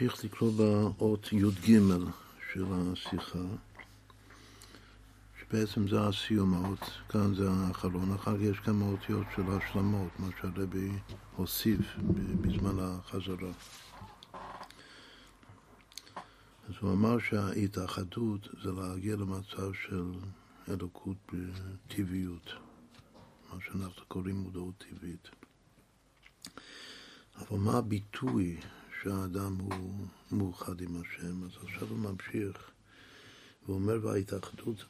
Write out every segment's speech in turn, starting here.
נמשיך לקרוא באות י"ג של השיחה, שבעצם זה הסיום, האות, כאן זה האחרון, אחר כך יש כמה אותיות של השלמות, מה שהרבי הוסיף בזמן החזרה. אז הוא אמר שההתאחדות זה להגיע למצב של אלוקות בטבעיות, מה שאנחנו קוראים מודעות טבעית. אבל מה הביטוי שהאדם הוא מאוחד עם השם? אז עכשיו הוא ממשיך ואומר, וההתאחדות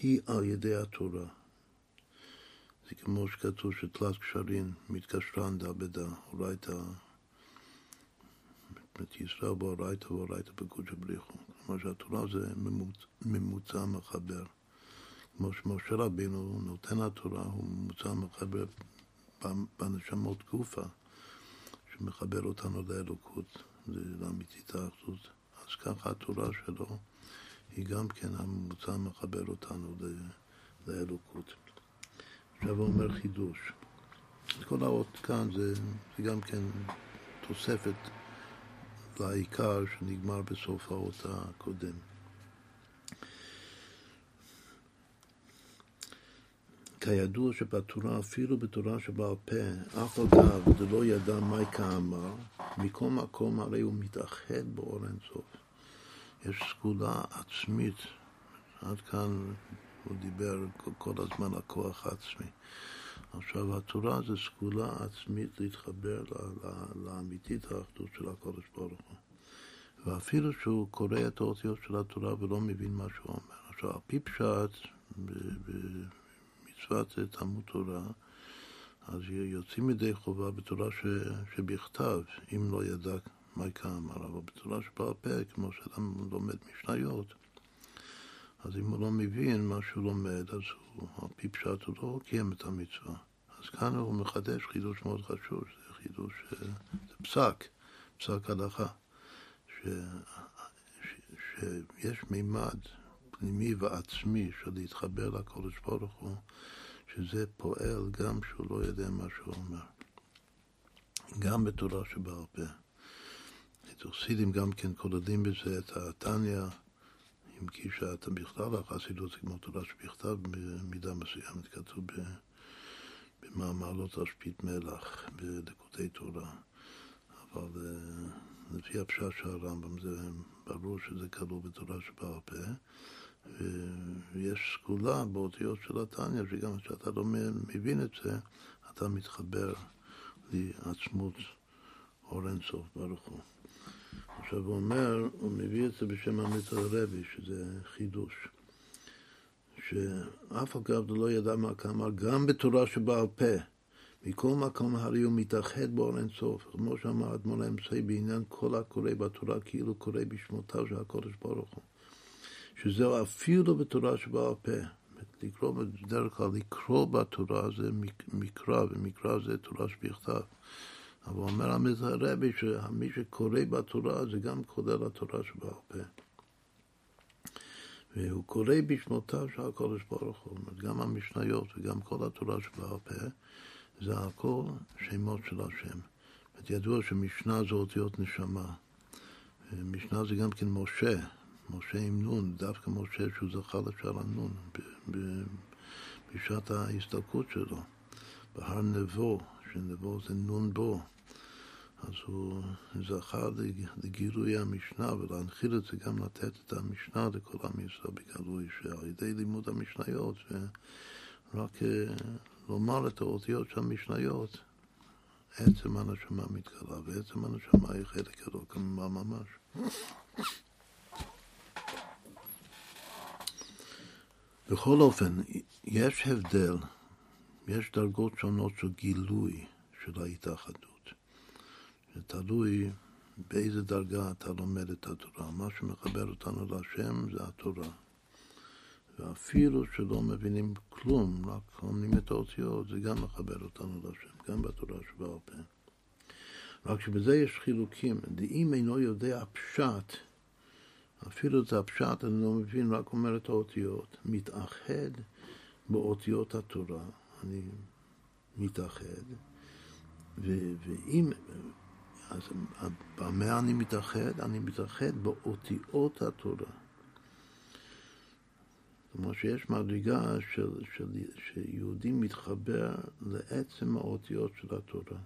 היא על ידי התורה. זה כמו שכתוב שתלת קשרים מתקשרן דה בדה, אורייתא, ישראל באורייתא ואורייתא בקודשא בריחו. כלומר שהתורה זה ממוצע מחבר. כמו שמשה רבינו נותן התורה, הוא ממוצע מחבר בנשמות גופה. שמחבר אותנו לאלוקות, לאמיתית האחדות. אז ככה התורה שלו היא גם כן הממוצע מחבר אותנו לאלוקות. עכשיו הוא אומר חידוש. כל האות כאן זה, זה גם כן תוספת לעיקר שנגמר בסוף האות הקודם. כידוע שבתורה, אפילו בתורה שבעל פה, אף אגב דלא ידע מהי כאמר, מכל מקום הרי הוא מתאחד באור אינסוף. יש סגולה עצמית, עד כאן הוא דיבר כל הזמן על כוח עצמי. עכשיו, התורה זה סגולה עצמית להתחבר לאמיתית האחדות של הקודש ברוך הוא. ואפילו שהוא קורא את האותיות של התורה ולא מבין מה שהוא אומר. עכשיו, על פי פשט, מצוות תלמוד תורה, אז יוצאים ידי חובה בתורה ש, שבכתב, אם לא ידע מה כאמר, אבל בתורה שבעל פה, כמו שאדם לומד משניות, אז אם הוא לא מבין מה שהוא לומד, אז הוא, על פי פשט הוא לא קיים את המצווה. אז כאן הוא מחדש חידוש מאוד חשוב, זה חידוש, זה פסק, פסק הלכה, ש, ש, שיש מימד פנימי ועצמי של להתחבר לקודש ברוך הוא, שזה פועל גם שהוא לא יודע מה שהוא אומר. גם בתורה שבעל פה. חסידים גם כן כוללים בזה את התניא, אם כי שאתה בכלל החסידות זה כמו תורה שבכתב במידה מסוימת, כתוב במאמר לא תשפית מלח, בדקותי תורה. אבל אה, לפי הפשט של הרמב"ם זה ברור שזה כלול בתורה שבעל פה. ויש סגולה באותיות של התניא, שגם כשאתה לא מבין את זה, אתה מתחבר לעצמות אור אינסוף ברוך הוא. עכשיו הוא אומר, הוא מביא את זה בשם המיתר הרבי, שזה חידוש. שאף אגב לא ידע מה כאמר, גם בתורה שבעל פה, מכל מקום הרי הוא מתאחד באור אינסוף, כמו שאמר אדמון האמצעי בעניין כל הקורא בתורה כאילו קורא בשמותיו של הקודש ברוך הוא. שזהו אפילו בתורה שבעל פה. לקרוא בדרך כלל, לקרוא בתורה זה מקרא, ומקרא זה תורה שבכתב. אבל אומר המזרבי שמי שקורא בתורה זה גם כולל התורה שבעל פה. והוא קורא בשמותיו של הקודש ברוך הוא, גם המשניות וגם כל התורה שבעל פה, זה הכל שמות של השם. ידוע שמשנה זה אותיות נשמה. משנה זה גם כן משה, משה עם נון, דווקא משה שהוא זכה לשער הנון בשעת ההסתלקות שלו, בהר נבו, שנבו זה נון בו. אז הוא זכה לגילוי המשנה ולהנחיל את זה גם לתת את המשנה לכל עם ישראל בגלוי שעל ידי לימוד המשניות ורק אה, לומר את האותיות של המשניות עצם הנשמה מתגלה ועצם הנשמה היא חלק כמובן ממש בכל אופן, יש הבדל, יש דרגות שונות של גילוי של ההתאחדות. זה תלוי באיזה דרגה אתה לומד את התורה. מה שמחבר אותנו להשם זה התורה. ואפילו שלא מבינים כלום, רק לומדים את האותיות, זה גם מחבר אותנו להשם, גם בתורה שבעל פה. רק שבזה יש חילוקים. דאם אינו יודע פשט, אפילו את הפשט אני לא מבין, רק אומר את האותיות. מתאחד באותיות התורה, אני מתאחד, ו- ואם אז במה אני מתאחד? אני מתאחד באותיות התורה. כלומר שיש מדרגה של, של, שיהודי מתחבר לעצם האותיות של התורה.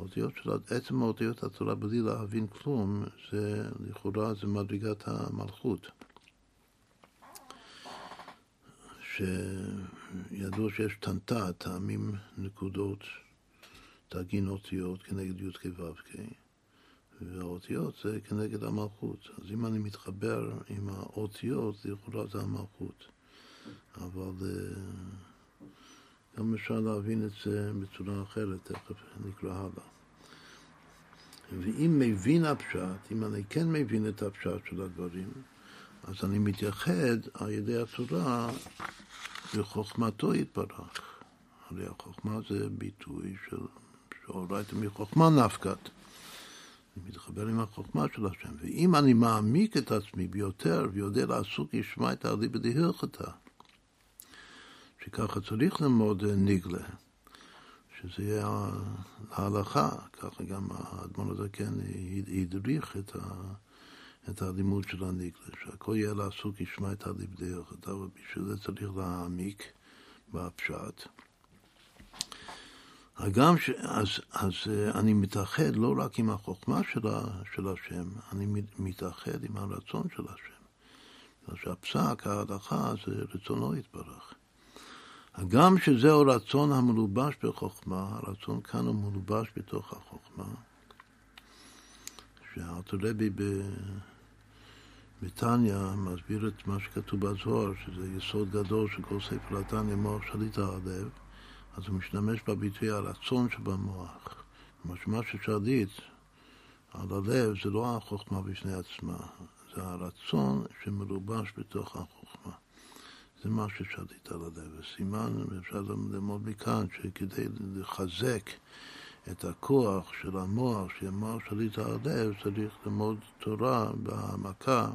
האותיות של, עצם האותיות התורה בלי להבין כלום, זה לכאורה זה מדרגת המלכות. שידוע שיש טנטה, טעמים, נקודות, תגין אותיות כנגד י"ק ו"ק, והאותיות זה כנגד המלכות. אז אם אני מתחבר עם האותיות, לכאורה זה המלכות. אבל אה, גם אפשר להבין את זה בצורה אחרת, תכף נקרא הלאה. ואם מבין הפשט, אם אני כן מבין את הפשט של הדברים, אז אני מתייחד על ידי התורה וחוכמתו יתברך. הרי החוכמה זה ביטוי של שאורייתא מחוכמה נפקת. אני מתחבר עם החוכמה של השם. ואם אני מעמיק את עצמי ביותר ויודע לעסוק ישמע את העלי בדהירכתא, שככה צריך ללמוד נגלה, שזה יהיה ההלכה, ככה גם האדמון הזה כן הדריך את, ה, את הלימוד של הנגלה, שהכל יהיה לעסוק ישמע את העלי בדהירכתא, ובשביל זה צריך להעמיק בפשט. הגם ש... אז, אז אה, אני מתאחד לא רק עם החוכמה של, ה, של השם, אני מתאחד עם הרצון של השם. בגלל שהפסק, ההלכה, זה רצונו יתברך. הגם שזהו רצון המלובש בחוכמה, הרצון כאן הוא מלובש בתוך החוכמה, שאלתרלבי בתניא מסביר את מה שכתוב בזוהר, שזה יסוד גדול של כל ספר התניא, מוח שליט הלב. אז הוא משתמש בביטוי הרצון שבמוח. כלומר שמה ששליט על הלב זה לא החוכמה בפני עצמה, זה הרצון שמלובש בתוך החוכמה. זה מה על הלב. וסימן, אפשר ללמוד מכאן, שכדי לחזק את הכוח של המוח, שיהיה מוח שליט על הלב, צריך ללמוד תורה בהעמקה.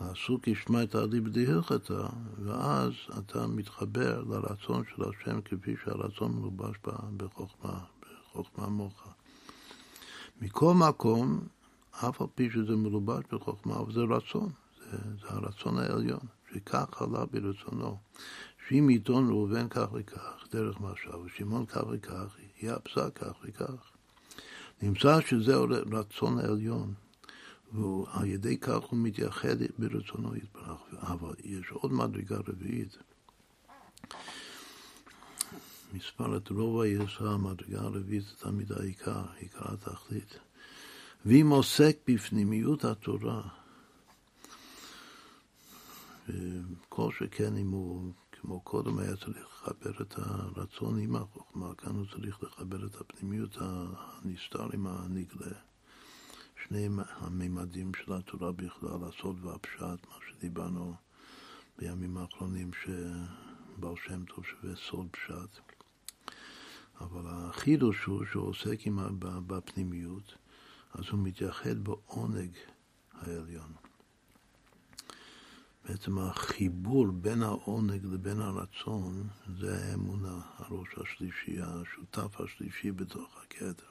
העסוק ישמע את העדי בדהיכתא, ואז אתה מתחבר לרצון של השם כפי שהרצון מלובש בחוכמה, בחוכמה מוחה. מכל מקום, אף על פי שזה מלובש בחוכמה, אבל זה רצון, זה, זה הרצון העליון, שכך עלה ברצונו. שאם עיתון ראובן כך וכך, דרך משל, ושמעון כך וכך, יהיה הפסק כך וכך. נמצא שזהו רצון העליון. ועל ידי כך הוא מתייחד ברצונו יתברך. אבל יש עוד מדרגה רביעית. מספר את רוב היסע, המדרגה הרביעית תמיד העיקר, עיקר התכלית. ואם עוסק בפנימיות התורה, כל שכן אם הוא, כמו קודם היה צריך לחבר את הרצון עם החוכמה, כאן הוא צריך לחבר את הפנימיות הנסתר עם הנגלה. שני הממדים של התורה בכלל, הסוד והפשט, מה שדיברנו בימים האחרונים, שבעל שם טוב שווה סוד פשט. אבל החידוש הוא שהוא עוסק בפנימיות, אז הוא מתייחד בעונג העליון. בעצם החיבור בין העונג לבין הרצון זה האמונה, הראש השלישי, השותף השלישי בתוך הכתר.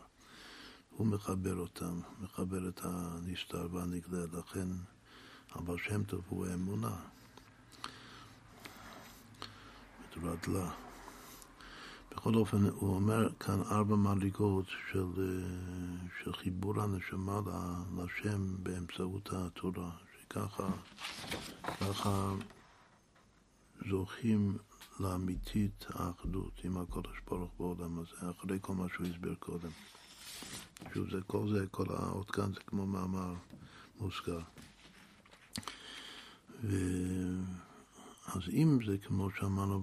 הוא מחבר אותם, מחבר את הנסתר והנגלה, לכן אבל שם טוב הוא האמונה. בתורת לה. בכל אופן, הוא אומר כאן ארבע מדרגות של, של חיבור הנשמה לשם באמצעות התורה, שככה ככה זוכים לאמיתית האחדות עם הקודש ברוך בעולם הזה, אחרי כל מה שהוא הסביר קודם. שוב, זה, כל זה, כל האות כאן זה כמו מאמר מוזכר. ו... אז אם זה כמו שאמרנו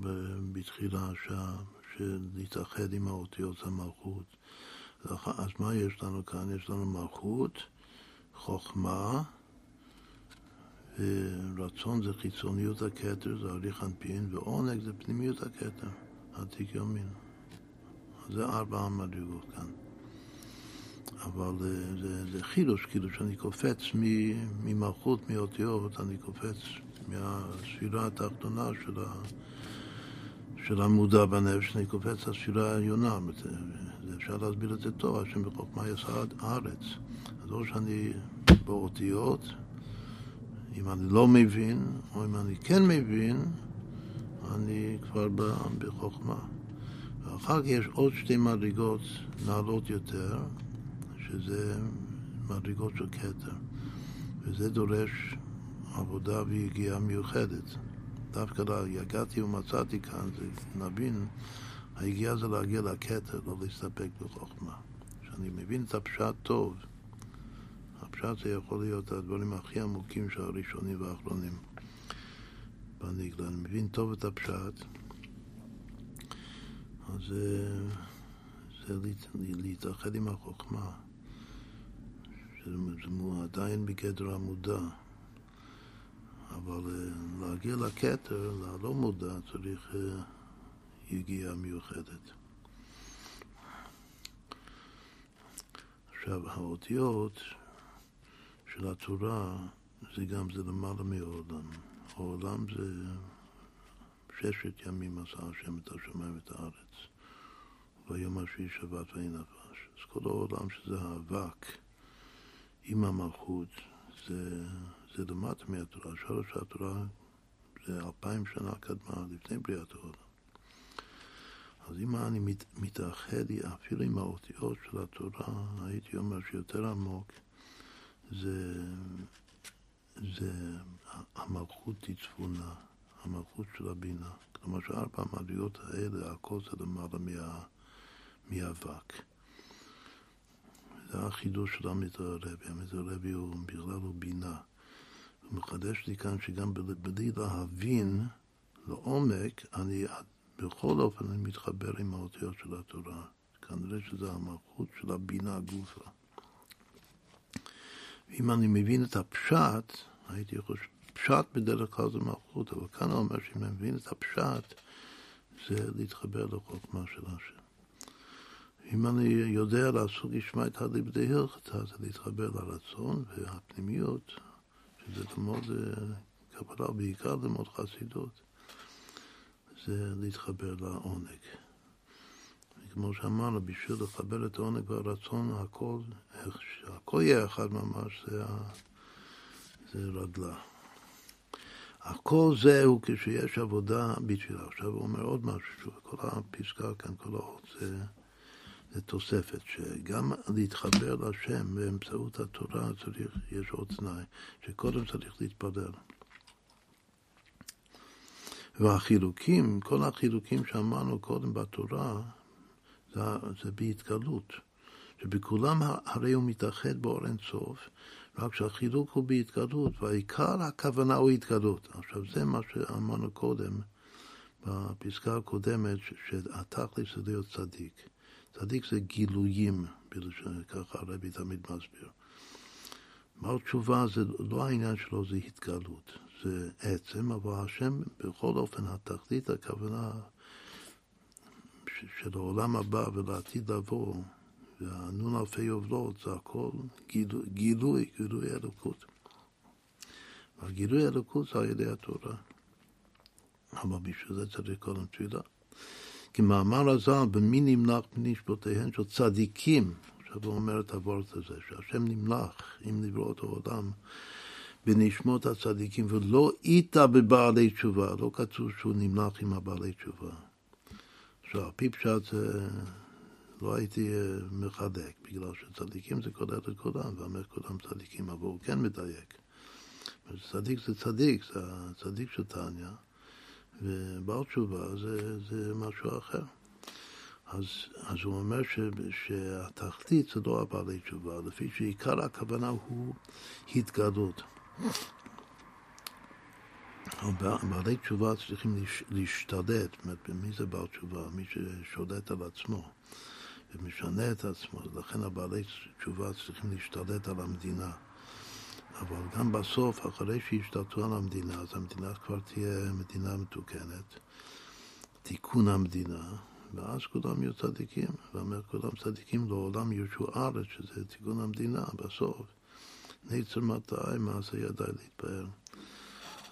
בתחילה, שה... שלהתאחד עם האותיות המלכות, אז מה יש לנו כאן? יש לנו מלכות, חוכמה, ורצון זה חיצוניות הכתר, זה הליך אנפין, ועונג זה פנימיות הכתר, עתיק יומין. זה ארבע המדרגות כאן. אבל אה, זה, זה חידוש, כאילו שאני קופץ ממלכות, מאותיות, אני קופץ מהספירה התחתונה של, ה, של המודע בנפש, שאני קופץ לספירה העליונה. אפשר להסביר את זה טוב, השם בחוכמה יסד הארץ. אז או שאני באותיות, אם אני לא מבין, או אם אני כן מבין, אני כבר בחוכמה. ואחר כך יש עוד שתי מדרגות נעלות יותר, שזה מדרגות של כתר, וזה דורש עבודה ויגיעה מיוחדת. דווקא יגעתי ומצאתי כאן, זה נבין, היגיעה זה להגיע לכתר, לא להסתפק בחוכמה. כשאני מבין את הפשט טוב, הפשט זה יכול להיות הדברים הכי עמוקים של הראשונים והאחרונים בניגלה. אני מבין טוב את הפשט, אז זה, זה להתאחד עם החוכמה, שזה עדיין בגדר המודע. אבל אה, להגיע לכתר, ללא מודע, צריך אה, יגיעה מיוחדת. עכשיו, האותיות של התורה זה גם, זה למעלה מעולם. העולם זה ששת ימים עשה השם את השמיים ואת הארץ. ויום השביעי שבת ואין נפש. אז כל העולם שזה האבק עם המלכות, זה זה למטה מהתורה, שורש התורה זה אלפיים שנה קדמה, לפני בריאת העולם. אז אם אני מת, מתאחד אפילו עם האותיות של התורה, הייתי אומר שיותר עמוק, זה, זה המלכות תצפונה, המלכות של הבינה. כלומר שארבע המדרגות האלה, הכל זה למעלה מה, מהאבק. זה החידוש של עמית הרבי. עמית הרבי הוא בכלל הוא בינה. הוא מחדש לי כאן שגם בלי להבין לעומק, אני בכל אופן מתחבר עם האותיות של התורה. כנראה שזה המלכות של הבינה גופה. ואם אני מבין את הפשט, הייתי חושב, פשט בדרך כלל זה מלכות, אבל כאן הוא אומר שאם אני מבין את הפשט, זה להתחבר לחוכמה של השם. אם אני יודע לעשות לשמה את הליבדי הלכתה, זה להתחבר לרצון והפנימיות, שזה ללמוד קבלה, בעיקר ללמוד חסידות, זה להתחבר לעונג. כמו שאמרנו, בשביל לחבר את העונג והרצון, הכל, שהכל יהיה אחד ממש, זה, זה רגלה. הכל זהו כשיש עבודה בתפילה. עכשיו הוא אומר עוד משהו, כל הפסקה כאן, כל האות, זה... זה תוספת, שגם להתחבר להשם באמצעות התורה צריך, יש עוד תנאי, שקודם צריך להתפלל. והחילוקים, כל החילוקים שאמרנו קודם בתורה, זה, זה בהתגלות. שבכולם הרי הוא מתאחד באור אינסוף, רק שהחילוק הוא בהתגלות, והעיקר הכוונה הוא התגלות. עכשיו זה מה שאמרנו קודם, בפסקה הקודמת, שהתכלס זה להיות צדיק. צדיק זה גילויים, ככה הרבי תמיד מסביר. מר תשובה זה לא העניין שלו, זה התגלות, זה עצם, אבל השם בכל אופן, התכלית, הכוונה של העולם הבא ולעתיד לבוא, והנון אלפי יובלות, זה הכל גילוי, גילוי, גילוי אלוקות. והגילוי אלוקות זה על ידי התורה. אבל בשביל זה צריך קודם תפילה. כמאמר הז"ל, במי נמלך בנשבותיהן של צדיקים, עכשיו הוא אומר את הוורט הזה, שהשם נמלך עם נברות העולם בנשמות הצדיקים, ולא איתה בבעלי תשובה, לא כתוב שהוא נמלך עם הבעלי תשובה. על פי פשט לא הייתי אה, מחדק, בגלל שצדיקים זה כולל את כולם, ואומר כולם צדיקים, אבל הוא כן מדייק. צדיק זה צדיק, זה הצדיק של תניא. ובעל תשובה זה, זה משהו אחר. אז, אז הוא אומר ש, שהתכלית זה לא הבעלי תשובה, לפי שעיקר הכוונה הוא התגלות. בעלי תשובה צריכים להשתלט, זאת מי זה בעל תשובה? מי ששולט על עצמו ומשנה את עצמו, לכן הבעלי תשובה צריכים להשתלט על המדינה. אבל גם בסוף, אחרי שישתלטו על המדינה, אז המדינה כבר תהיה מדינה מתוקנת, תיקון המדינה, ואז כולם יהיו צדיקים, ואומר כולם צדיקים לעולם ירשו ארץ, שזה תיקון המדינה בסוף. נצר מתי מעשה ידי להתפאר.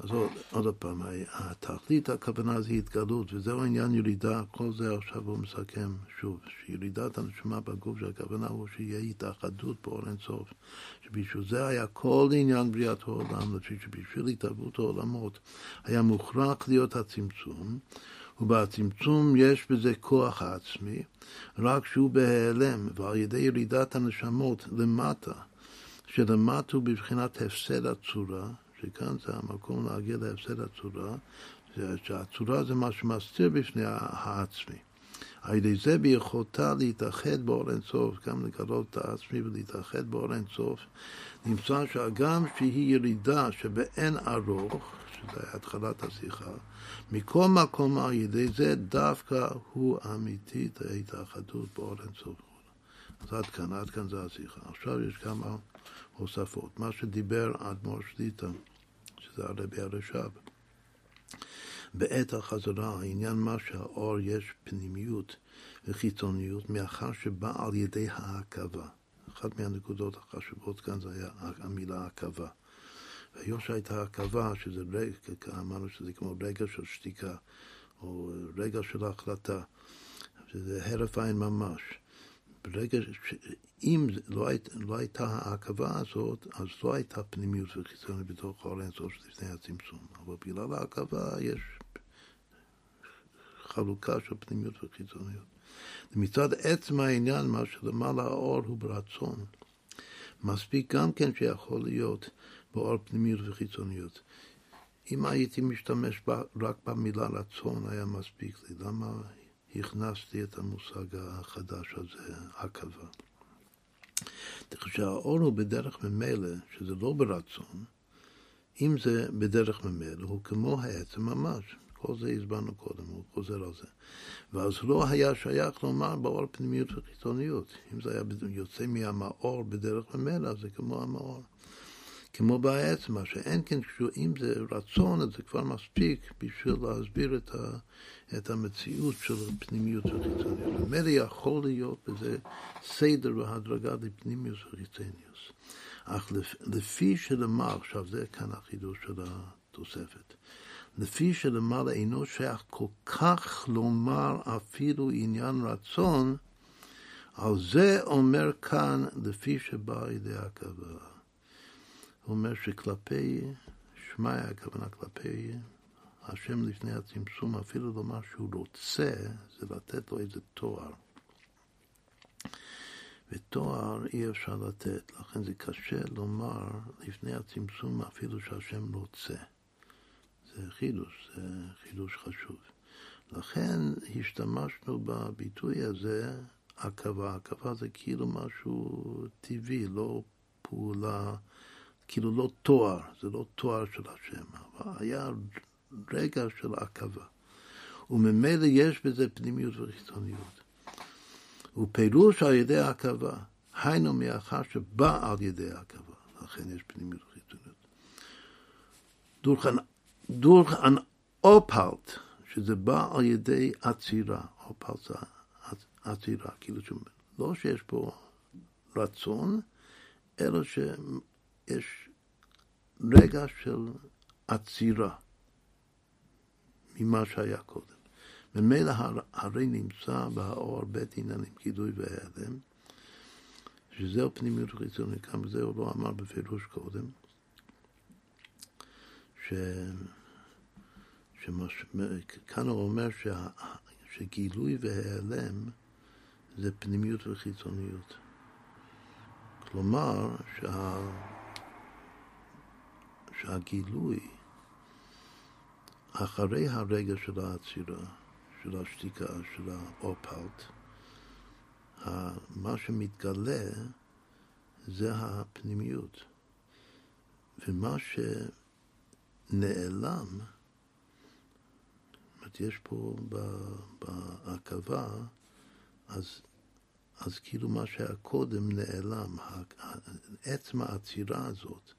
אז עוד, עוד פעם, התכלית הכוונה זה התגלות, וזהו עניין ירידה, כל זה עכשיו הוא מסכם שוב, שירידת הנשמה בגוף שהכוונה הוא שיהיה התאחדות באור אינסוף, שבשביל זה היה כל עניין בריאת העולם, שבשביל התערבות העולמות היה מוכרח להיות הצמצום, ובצמצום יש בזה כוח עצמי, רק שהוא בהיעלם, ועל ידי ירידת הנשמות למטה, שלמטה הוא בבחינת הפסד הצורה, שכאן זה המקום להגיע להפסד הצורה, שהצורה זה מה שמסתיר בפני העצמי. על ידי זה ביכולתה להתאחד באור אינסוף, גם לגלות את העצמי ולהתאחד באור אינסוף, נמצא שהגם שהיא ירידה שבאין ארוך, שזה התחלת השיחה, מכל מקום על ידי זה דווקא הוא אמיתית ההתאחדות באור אינסוף. אז עד כאן, עד כאן זה השיחה. עכשיו יש כמה הוספות. מה שדיבר אדמו"ר שליטה שזה הרבי הרש"ב. בעת החזרה, העניין מה שהאור יש פנימיות וחיצוניות, מאחר שבא על ידי ההקבה. אחת מהנקודות החשובות כאן זה היה המילה הקבה. והיום שהייתה הקבה, שזה רגע, אמרנו שזה כמו רגע של שתיקה, או רגע של החלטה, שזה הרף עין ממש. ברגע ש... אם לא, היית, לא הייתה העכבה הזאת, אז לא הייתה פנימיות וחיצוניות בתוך האור האינסוף לפני הצמצום. אבל בגלל העכבה יש חלוקה של פנימיות וחיצוניות. ומצד עצם העניין, מה שלמעלה האור הוא ברצון. מספיק גם כן שיכול להיות באור פנימיות וחיצוניות. אם הייתי משתמש רק במילה רצון, היה מספיק לי. למה הכנסתי את המושג החדש הזה, עכבה? כשהאור הוא בדרך ממילא, שזה לא ברצון, אם זה בדרך ממילא, הוא כמו העצם ממש. כל זה הסברנו קודם, הוא חוזר על זה. ואז לא היה שייך לומר באור פנימיות וחיצוניות. אם זה היה יוצא מהמאור בדרך ממילא, זה כמו המאור. כמו בעצם, מה שאין כן, אם זה רצון, אז זה כבר מספיק בשביל להסביר את, ה, את המציאות של פנימיות וחיצוניות. ממילא יכול להיות בזה סדר והדרגה לפנימיות וחיצוניות. אך לפי שלמעלה, עכשיו זה כאן החידוש של התוספת, לפי שלמעלה אינו שייך כל כך לומר אפילו עניין רצון, על זה אומר כאן לפי שבא לידי הכוונה. הוא אומר שכלפי שמיא, הכוונה כלפי השם לפני הצמצום, אפילו לומר שהוא רוצה, זה לתת לו איזה תואר. ותואר אי אפשר לתת, לכן זה קשה לומר לפני הצמצום אפילו שהשם רוצה. זה חידוש, זה חידוש חשוב. לכן השתמשנו בביטוי הזה, עכבה. עכבה זה כאילו משהו טבעי, לא פעולה כאילו לא תואר, זה לא תואר של השם, אבל היה רגע של עכבה. וממילא יש בזה פנימיות וחיצוניות. ופירוש על ידי עכבה, היינו מאחר שבא על ידי עכבה, לכן יש פנימיות וחיצוניות. דורכן אופלט, שזה בא על ידי עצירה, אופלט זה עצירה, כאילו לא שיש פה רצון, אלא שיש רגע של עצירה ממה שהיה קודם. ממילא הרי נמצא באור בית עניינים, גידוי והיעלם, שזהו פנימיות חיצונית, גם זה הוא לא אמר בפירוש קודם, ש... שמש... כאן הוא אומר שה... שגילוי והיעלם זה פנימיות וחיצוניות. כלומר, שה... שהגילוי אחרי הרגע של העצירה, של השתיקה, של האופלט, מה שמתגלה זה הפנימיות. ומה שנעלם, זאת יש פה בעכבה, אז, אז כאילו מה שהיה קודם נעלם, עצם העצירה הזאת.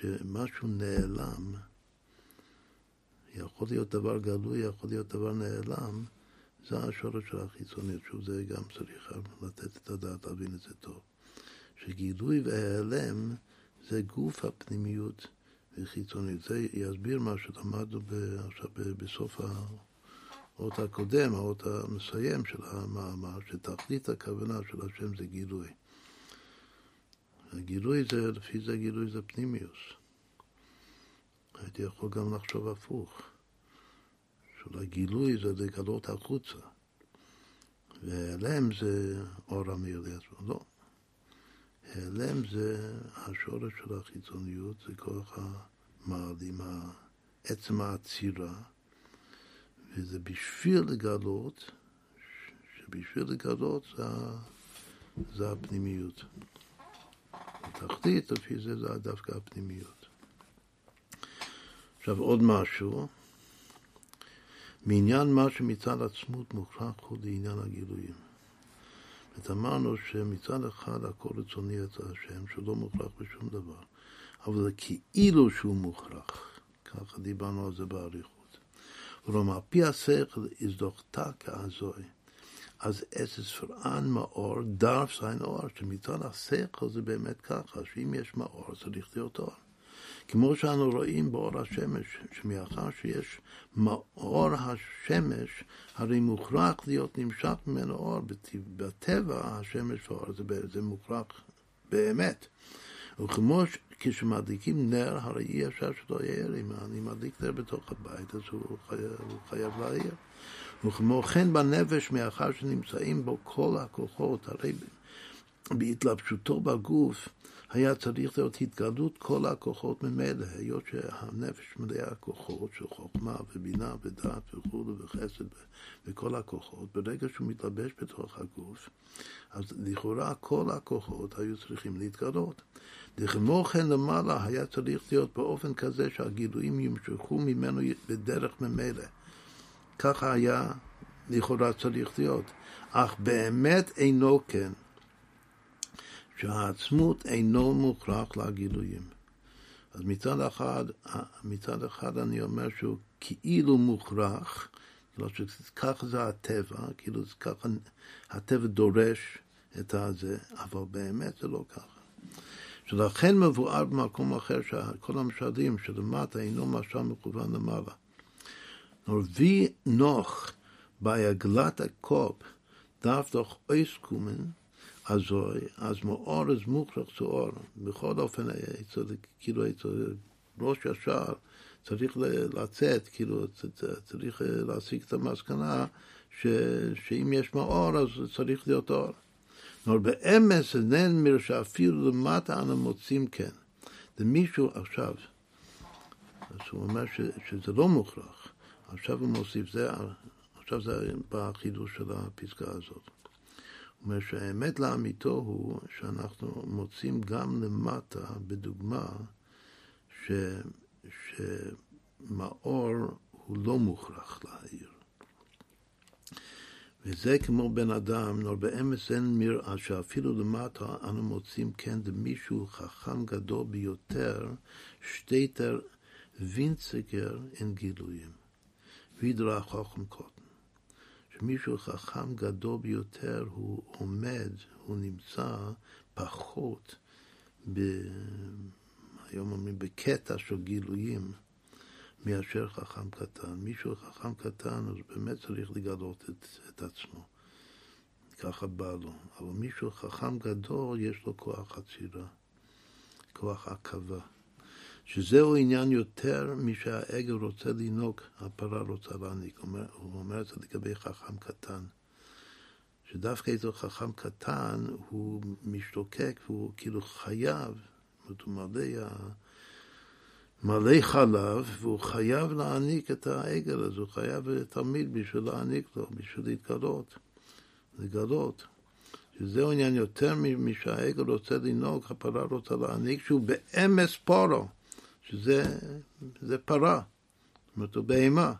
שמשהו נעלם, יכול להיות דבר גלוי, יכול להיות דבר נעלם, זה השורש של החיצוניות, שוב זה גם צריך לתת את הדעת, להבין את זה טוב. שגילוי והיעלם זה גוף הפנימיות וחיצונית. זה יסביר מה שלמדנו עכשיו בסוף האות הקודם, האות המסיים של המאמר, שתכלית הכוונה של השם זה גילוי. הגילוי זה, לפי זה גילוי זה פנימיוס. הייתי יכול גם לחשוב הפוך, שאולי גילוי זה לגלות החוצה, והיעלם זה אור המאיר לעצמו. לא. העלם זה השורש של החיצוניות, זה כוח המעלים, עצם העצירה, וזה בשביל לגלות, שבשביל לגלות זה, זה הפנימיות. התחתית, לפי זה זה דווקא הפנימיות. עכשיו עוד משהו, מעניין מה שמצד עצמות מוכרח הוא לעניין הגילויים. אז אמרנו שמצד אחד הכל רצוני את השם, שלא מוכרח בשום דבר, אבל זה כאילו שהוא מוכרח, ככה דיברנו על זה באריכות. כלומר, פי השכל הזדוכתה כעזוי. אז אסס פרען מאור דרף סיין אור, שמצד השכל זה באמת ככה, שאם יש מאור צריך להיות אור. כמו שאנו רואים באור השמש, שמאחר שיש מאור השמש, הרי מוכרח להיות נמשך ממנו אור. בטבע השמש ואור זה, זה מוכרח באמת. וכמו כשמדליקים נר, הרי אי אפשר שלא יאיר. אם אני מדליק נר בתוך הבית, אז הוא חייב, הוא חייב להעיר. וכמו כן בנפש, מאחר שנמצאים בו כל הכוחות, הרי בהתלבשותו בגוף, היה צריך להיות התגלות כל הכוחות ממילא, היות שהנפש מלאה כוחות של חוכמה ובינה ודעת וכו' וחסד וכל הכוחות, ברגע שהוא מתלבש בתוך הגוף, אז לכאורה כל הכוחות היו צריכים להתגלות. וכמו כן למעלה היה צריך להיות באופן כזה שהגילויים ימשכו ממנו בדרך ממילא. ככה היה לכאורה צריך להיות, אך באמת אינו כן. שהעצמות אינו מוכרח לגילויים. אז מצד אחד, מצד אחד אני אומר שהוא כאילו מוכרח, כאילו שככה זה הטבע, כאילו ככה הטבע דורש את הזה, אבל באמת זה לא ככה. שלכן מבואר במקום אחר שכל המשלים שלמטה אינו משל מכוון למעלה. נורבי נוח בעגלת הקופ דף דוח אויס קומן הזוי, אז מאור אז מוכרח זה אור. בכל אופן, כאילו, ראש ישר צריך לצאת, כאילו, צריך להסיק את המסקנה ש, שאם יש מאור אז צריך להיות אור. אבל באמס אינן שאפילו למטה אנו מוצאים כן. זה מישהו עכשיו, אז הוא אומר ש, שזה לא מוכרח. עכשיו הוא מוסיף, זה, עכשיו זה בחידוש של הפסקה הזאת. הוא אומר שהאמת לאמיתו הוא שאנחנו מוצאים גם למטה, בדוגמה, ש, שמאור הוא לא מוכרח להעיר. וזה כמו בן אדם, נור באמס אין מראה שאפילו למטה אנו מוצאים כן דמישהו חכם גדול ביותר, שטייטר וינצגר אין גילויים. וידרא חוכם קוטן. שמישהו חכם גדול ביותר הוא עומד, הוא נמצא פחות, ב... היום אומרים בקטע של גילויים, מאשר חכם קטן. מישהו חכם קטן, אז באמת צריך לגלות את, את עצמו. ככה בא לו. אבל מישהו חכם גדול, יש לו כוח עצירה, כוח עכבה. שזהו עניין יותר משהעגל רוצה לנהוג, הפרה רוצה להעניק. הוא אומר, את זה לגבי חכם קטן. שדווקא איתו חכם קטן הוא משתוקק והוא כאילו חייב, זאת אומרת, הוא מלא, מלא חלב, והוא חייב להעניק את העגל הזה, הוא חייב תמיד בשביל להעניק לו, בשביל להתגלות, לגלות. שזהו עניין יותר משהעגל רוצה לנהוג, הפרה רוצה להעניק, שהוא באמס פורו. שזה פרה, זאת אומרת, הוא בהמה.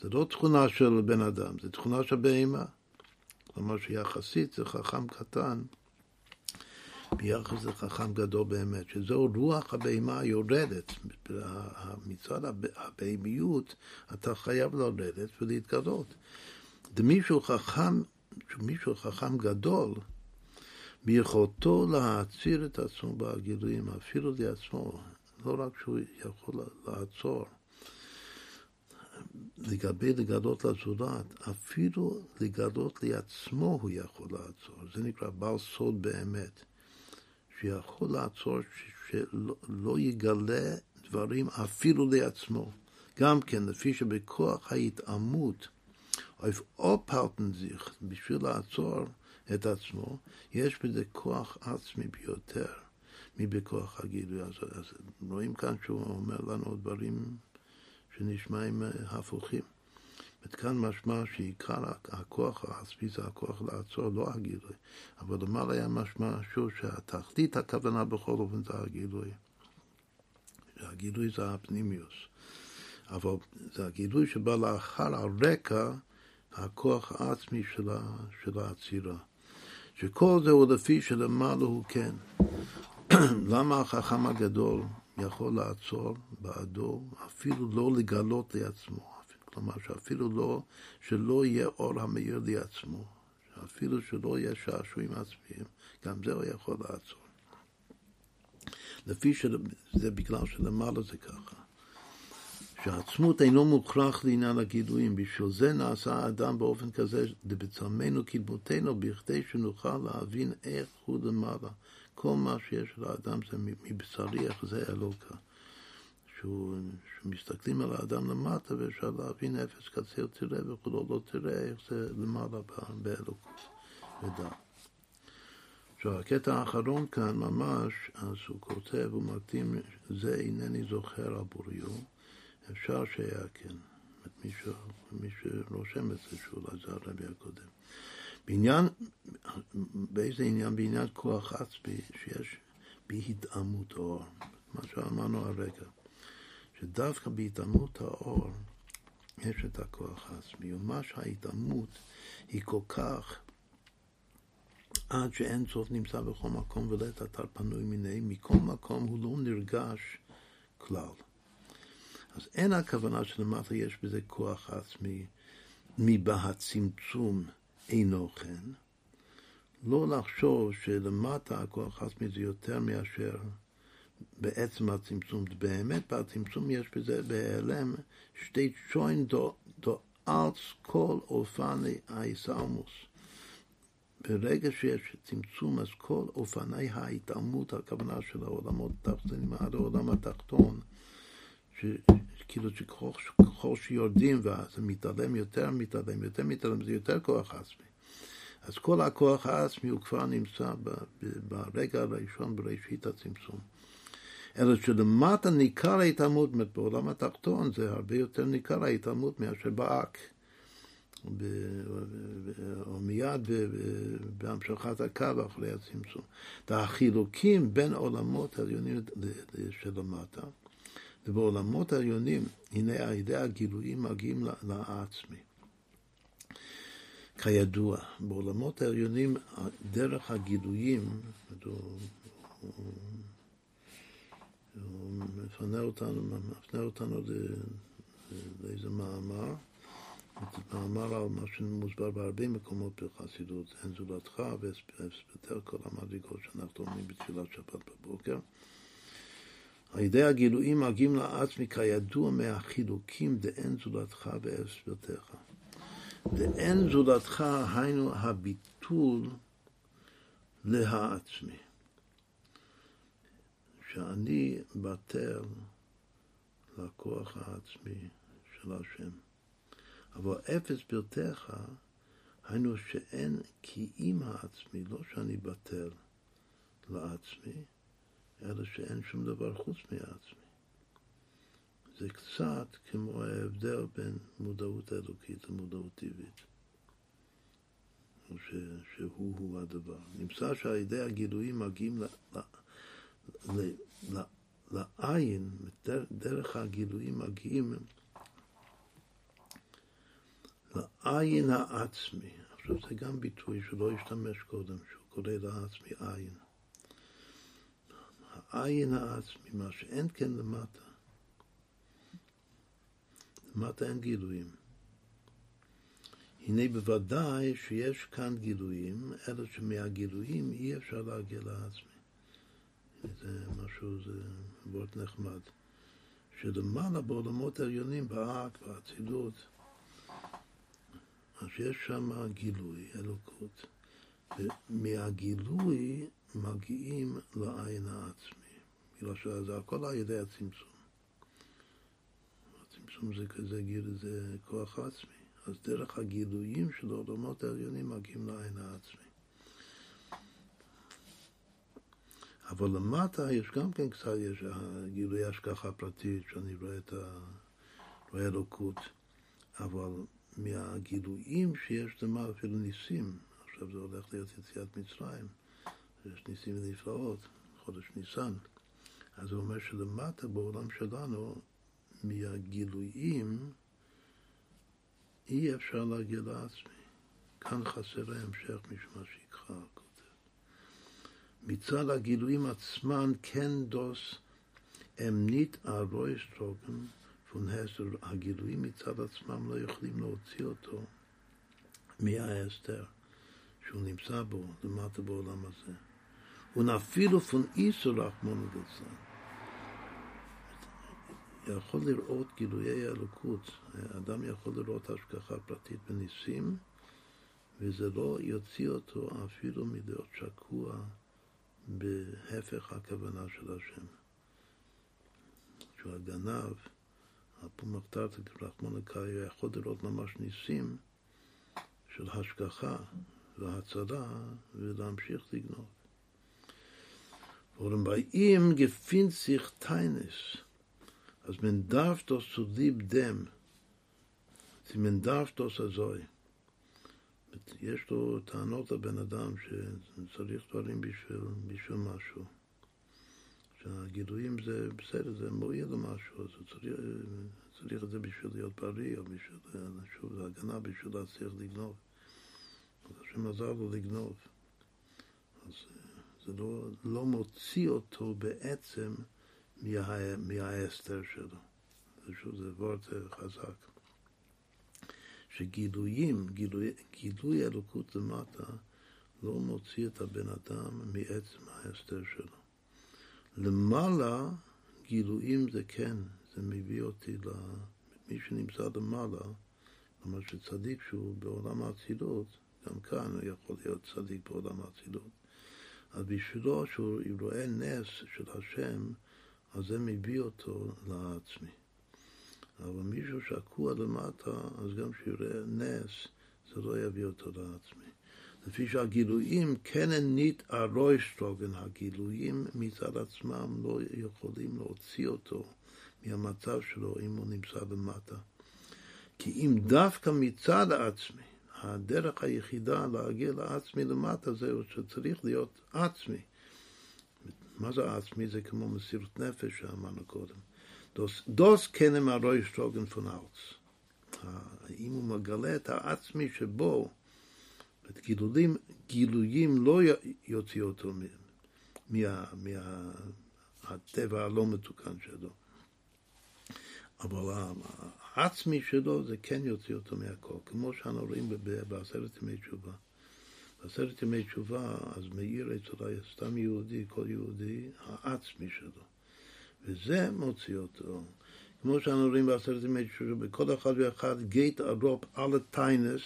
זה לא תכונה של בן אדם, זה תכונה של בהמה. כלומר שיחסית זה חכם קטן ביחס לחכם גדול באמת, שזו רוח הבהמה היורדת. מצד הבהמיות אתה חייב לרדת ולהתגלות. ומישהו חכם, מישהו חכם גדול, ביכולתו להעציר את עצמו בגילויים, אפילו לעצמו, לא רק שהוא יכול לעצור לגבי לגלות לזולת, אפילו לגלות לעצמו הוא יכול לעצור. זה נקרא בעל סוד באמת, שיכול לעצור שלא לא יגלה דברים אפילו לעצמו. גם כן, לפי שבכוח ההתעמות, או פלטנזיך, בשביל לעצור את עצמו, יש בזה כוח עצמי ביותר מבכוח הגילוי. אז, אז רואים כאן שהוא אומר לנו דברים שנשמעים הפוכים. וכאן משמע שעיקר הכוח העצמי זה הכוח לעצור, לא הגילוי. אבל למעלה היה משמע שוב שהתכלית הכוונה בכל אופן זה הגילוי. הגילוי זה הפנימיוס. אבל זה הגילוי שבא לאחר הרקע הכוח העצמי של העצירה. שכל זה הוא לפי שלמעלה הוא כן. למה החכם הגדול יכול לעצור בעדו, אפילו לא לגלות לעצמו, כלומר שאפילו לא, שלא יהיה אור המאיר לעצמו, אפילו שלא יהיה שעשועים עצמיים, גם זה הוא יכול לעצור. לפי שזה בגלל שלמעלה זה ככה. שהעצמות אינו מוכרח לעניין הגילויים, בשביל זה נעשה האדם באופן כזה, בצלמנו קדמותינו, בכדי שנוכל להבין איך הוא למעלה. כל מה שיש לאדם זה מבשרי, איך זה אלוקה. שמסתכלים על האדם למטה ואפשר להבין אפס קצר תראה וכולו לא תראה איך זה למעלה באלוקות ודעת. עכשיו, הקטע האחרון כאן ממש, אז הוא כותב, הוא זה אינני זוכר על בוריו, אפשר שהיה כן. מי שרושם את זה, שאולי זה הרבי הקודם. בעניין, באיזה עניין? בעניין כוח עצמי שיש בהתאמות האור, מה שאמרנו הרגע, שדווקא בהתאמות האור יש את הכוח העצמי, ומה שההתאמות היא כל כך עד שאין סוף נמצא בכל מקום ולעת אתר פנוי מיני, מכל מקום הוא לא נרגש כלל. אז אין הכוונה שלמטה יש בזה כוח עצמי מבהצמצום אינו כן. לא לחשוב שלמטה הכוח עצמי זה יותר מאשר בעצם הצמצום. באמת בצמצום יש בזה בהיעלם שתי שוין דו, דו ארץ כל אופני האיסלמוס. ברגע שיש צמצום, אז כל אופני ההתעלמות, הכוונה של העולמות התחתונים עד העולם התחתון, שכאילו שככל שיורדים וזה מתעלם יותר, מתעלם יותר, מתעלם, זה יותר כוח עצמי. אז כל הכוח העצמי הוא כבר נמצא ברגע הראשון בראשית הצמצום. אלא שלמטה ניכר ההתעלמות, בעולם התחתון זה הרבה יותר ניכר ההתעלמות מאשר באק. או מיד בהמשכת הקו אחרי הצמצום. החילוקים בין עולמות העליונים שלמטה, ובעולמות העליונים, הנה על ידי הגילויים מגיעים לעצמי. כידוע, בעולמות העליונים, דרך הגילויים, הוא, מפנה אותנו, מפנה אותנו לאיזה מאמר, מאמר על מה שמוסבר בהרבה מקומות בחסידות, אין זולתך והספטר כל המדרגות שאנחנו אומרים בתפילת שבת בבוקר. על ידי הגילויים מגיעים לעצמי כידוע מהחילוקים דאין זולתך והספטך. ואין זולתך, היינו הביטול להעצמי. שאני בטל לכוח העצמי של השם. אבל אפס פרטיך, היינו שאין כי אם העצמי, לא שאני בטל לעצמי, אלא שאין שום דבר חוץ מהעצמי. זה קצת כמו ההבדל בין מודעות אלוקית למודעות טבעית. ש, שהוא-הוא הדבר. נמצא שעל הגילויים מגיעים ל, ל, ל, ל, לעין, דרך הגילויים מגיעים לעין העצמי. עכשיו זה גם ביטוי שלא השתמש קודם, שהוא קורא לעצמי עין. העין העצמי, מה שאין כן למטה. למטה אין גילויים. הנה בוודאי שיש כאן גילויים, אלא שמהגילויים אי אפשר להגיע לעצמי. זה משהו, זה וורט נחמד. שלמעלה בעולמות העליונים, באק, באצילות, אז יש שם גילוי, אלוקות. ומהגילוי מגיעים לעין העצמי. בגלל שזה הכל על ידי הצמצום. הצמצום זה כזה גיל, זה כוח עצמי. אז דרך הגילויים של העולמות העליונים מגיעים לעין העצמי. אבל למטה יש גם כן קצת, יש גילוי השגחה פרטית, שאני רואה את ה... רואה אלוקות, אבל מהגילויים שיש למעלה אפילו ניסים, עכשיו זה הולך להיות יציאת מצרים, יש ניסים ונפלאות, חודש ניסן, אז הוא אומר שלמטה בעולם שלנו, מהגילויים, אי אפשר להגיע לעצמי. כאן חסר ההמשך משמע שיקחה. מצד הגילויים עצמם כן דוס אמנית הרויסטרוגן פון הסר, הגילויים מצד עצמם לא יכולים להוציא אותו מההסתר שהוא נמצא בו, למטה בעולם הזה. ונפילו פון איסו רחמונו ליצלן. יכול לראות גילויי האלוקות, האדם יכול לראות השגחה פרטית בניסים, וזה לא יוציא אותו אפילו מלהיות שקוע בהפך הכוונה של השם. שהוא הגנב, הפומקטרט, רחמון הקאי, יכול לראות ממש ניסים של השגחה והצלה ולהמשיך לגנוב. Und bei ihm gefindt sich Teines, אז man darf das zu lieb dem, man darf das azoi. יש לו טענות לבן אדם שצריך דברים בשביל, בשביל משהו. שהגילויים זה בסדר, זה מועיל למשהו, אז צריך, צריך את זה בשביל להיות בריא, או בשביל, שוב, הגנה בשביל להצליח לגנוב. אז השם עזר לו לגנוב. אז זה לא, לא מוציא אותו בעצם מה, מההסתר שלו. שוב, זה וורט חזק. שגילויים, גילוי, גילוי אלוקות למטה, לא מוציא את הבן אדם מעצם ההסתר שלו. למעלה, גילויים זה כן, זה מביא אותי למי שנמצא למעלה, כלומר שצדיק שהוא בעולם האצילות, גם כאן הוא יכול להיות צדיק בעולם האצילות. אז בשבילו שהוא רואה נס של השם, אז זה מביא אותו לעצמי. אבל מישהו שקוע למטה, אז גם כשיראה נס, זה לא יביא אותו לעצמי. לפי שהגילויים כן הנית הרוישטרוגן, הגילויים מצד עצמם לא יכולים להוציא אותו מהמצב שלו אם הוא נמצא למטה. כי אם דווקא מצד העצמי, הדרך היחידה להגיע לעצמי למטה זהו שצריך להיות עצמי. מה זה עצמי? זה כמו מסירות נפש שאמרנו קודם. Das, das kennen wir Reustrogen von Alts. אם הוא מגלה את העצמי שבו, את גילויים, גילויים לא יוציא אותו מהטבע מה, הלא מתוקן שלו. אבל העצמי שלו זה כן יוציא אותו מהכל, כמו שאנו רואים בעשרת ימי תשובה. בעשרת ימי תשובה, אז מאיר אצל סתם יהודי, כל יהודי, העצמי שלו. וזה מוציא אותו. כמו שאנו רואים בעשרת ימי תשובה, בכל אחד ואחד גייט ארופ על הטיינס,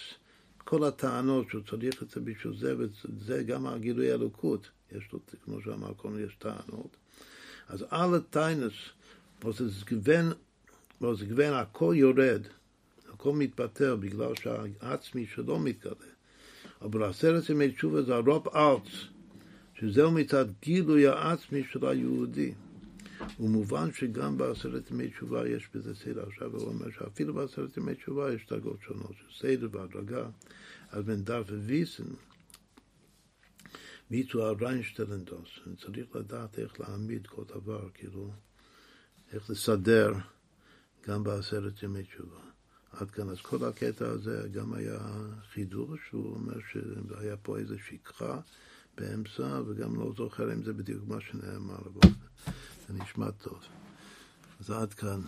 כל הטענות שהוא צריך את זה בשביל זה, וזה גם הגילוי האלוקות. יש לו, כמו שאמר קודם, יש טענות. אז על הטיינס, was גוון הכל יורד, הכל מתפטר בגלל שהעצמי שלו מתגלה. אבל עשרת ימי תשובה זה הרוב ארץ, שזהו מצד גילוי העצמי של היהודי. ומובן שגם בעשרת ימי תשובה יש בזה סדר. עכשיו הוא אומר שאפילו בעשרת ימי תשובה יש דרגות שונות של סדר והדרגה. אז בין דף וויסן, מיצו הריינשטלנדוס, צריך לדעת איך להעמיד כל דבר, כאילו, איך לסדר גם בעשרת ימי תשובה. עד כאן. אז כל הקטע הזה גם היה חידוש, הוא אומר שהיה פה איזו שכחה באמצע, וגם לא זוכר אם זה בדיוק מה שנאמר. זה נשמע טוב. אז עד כאן.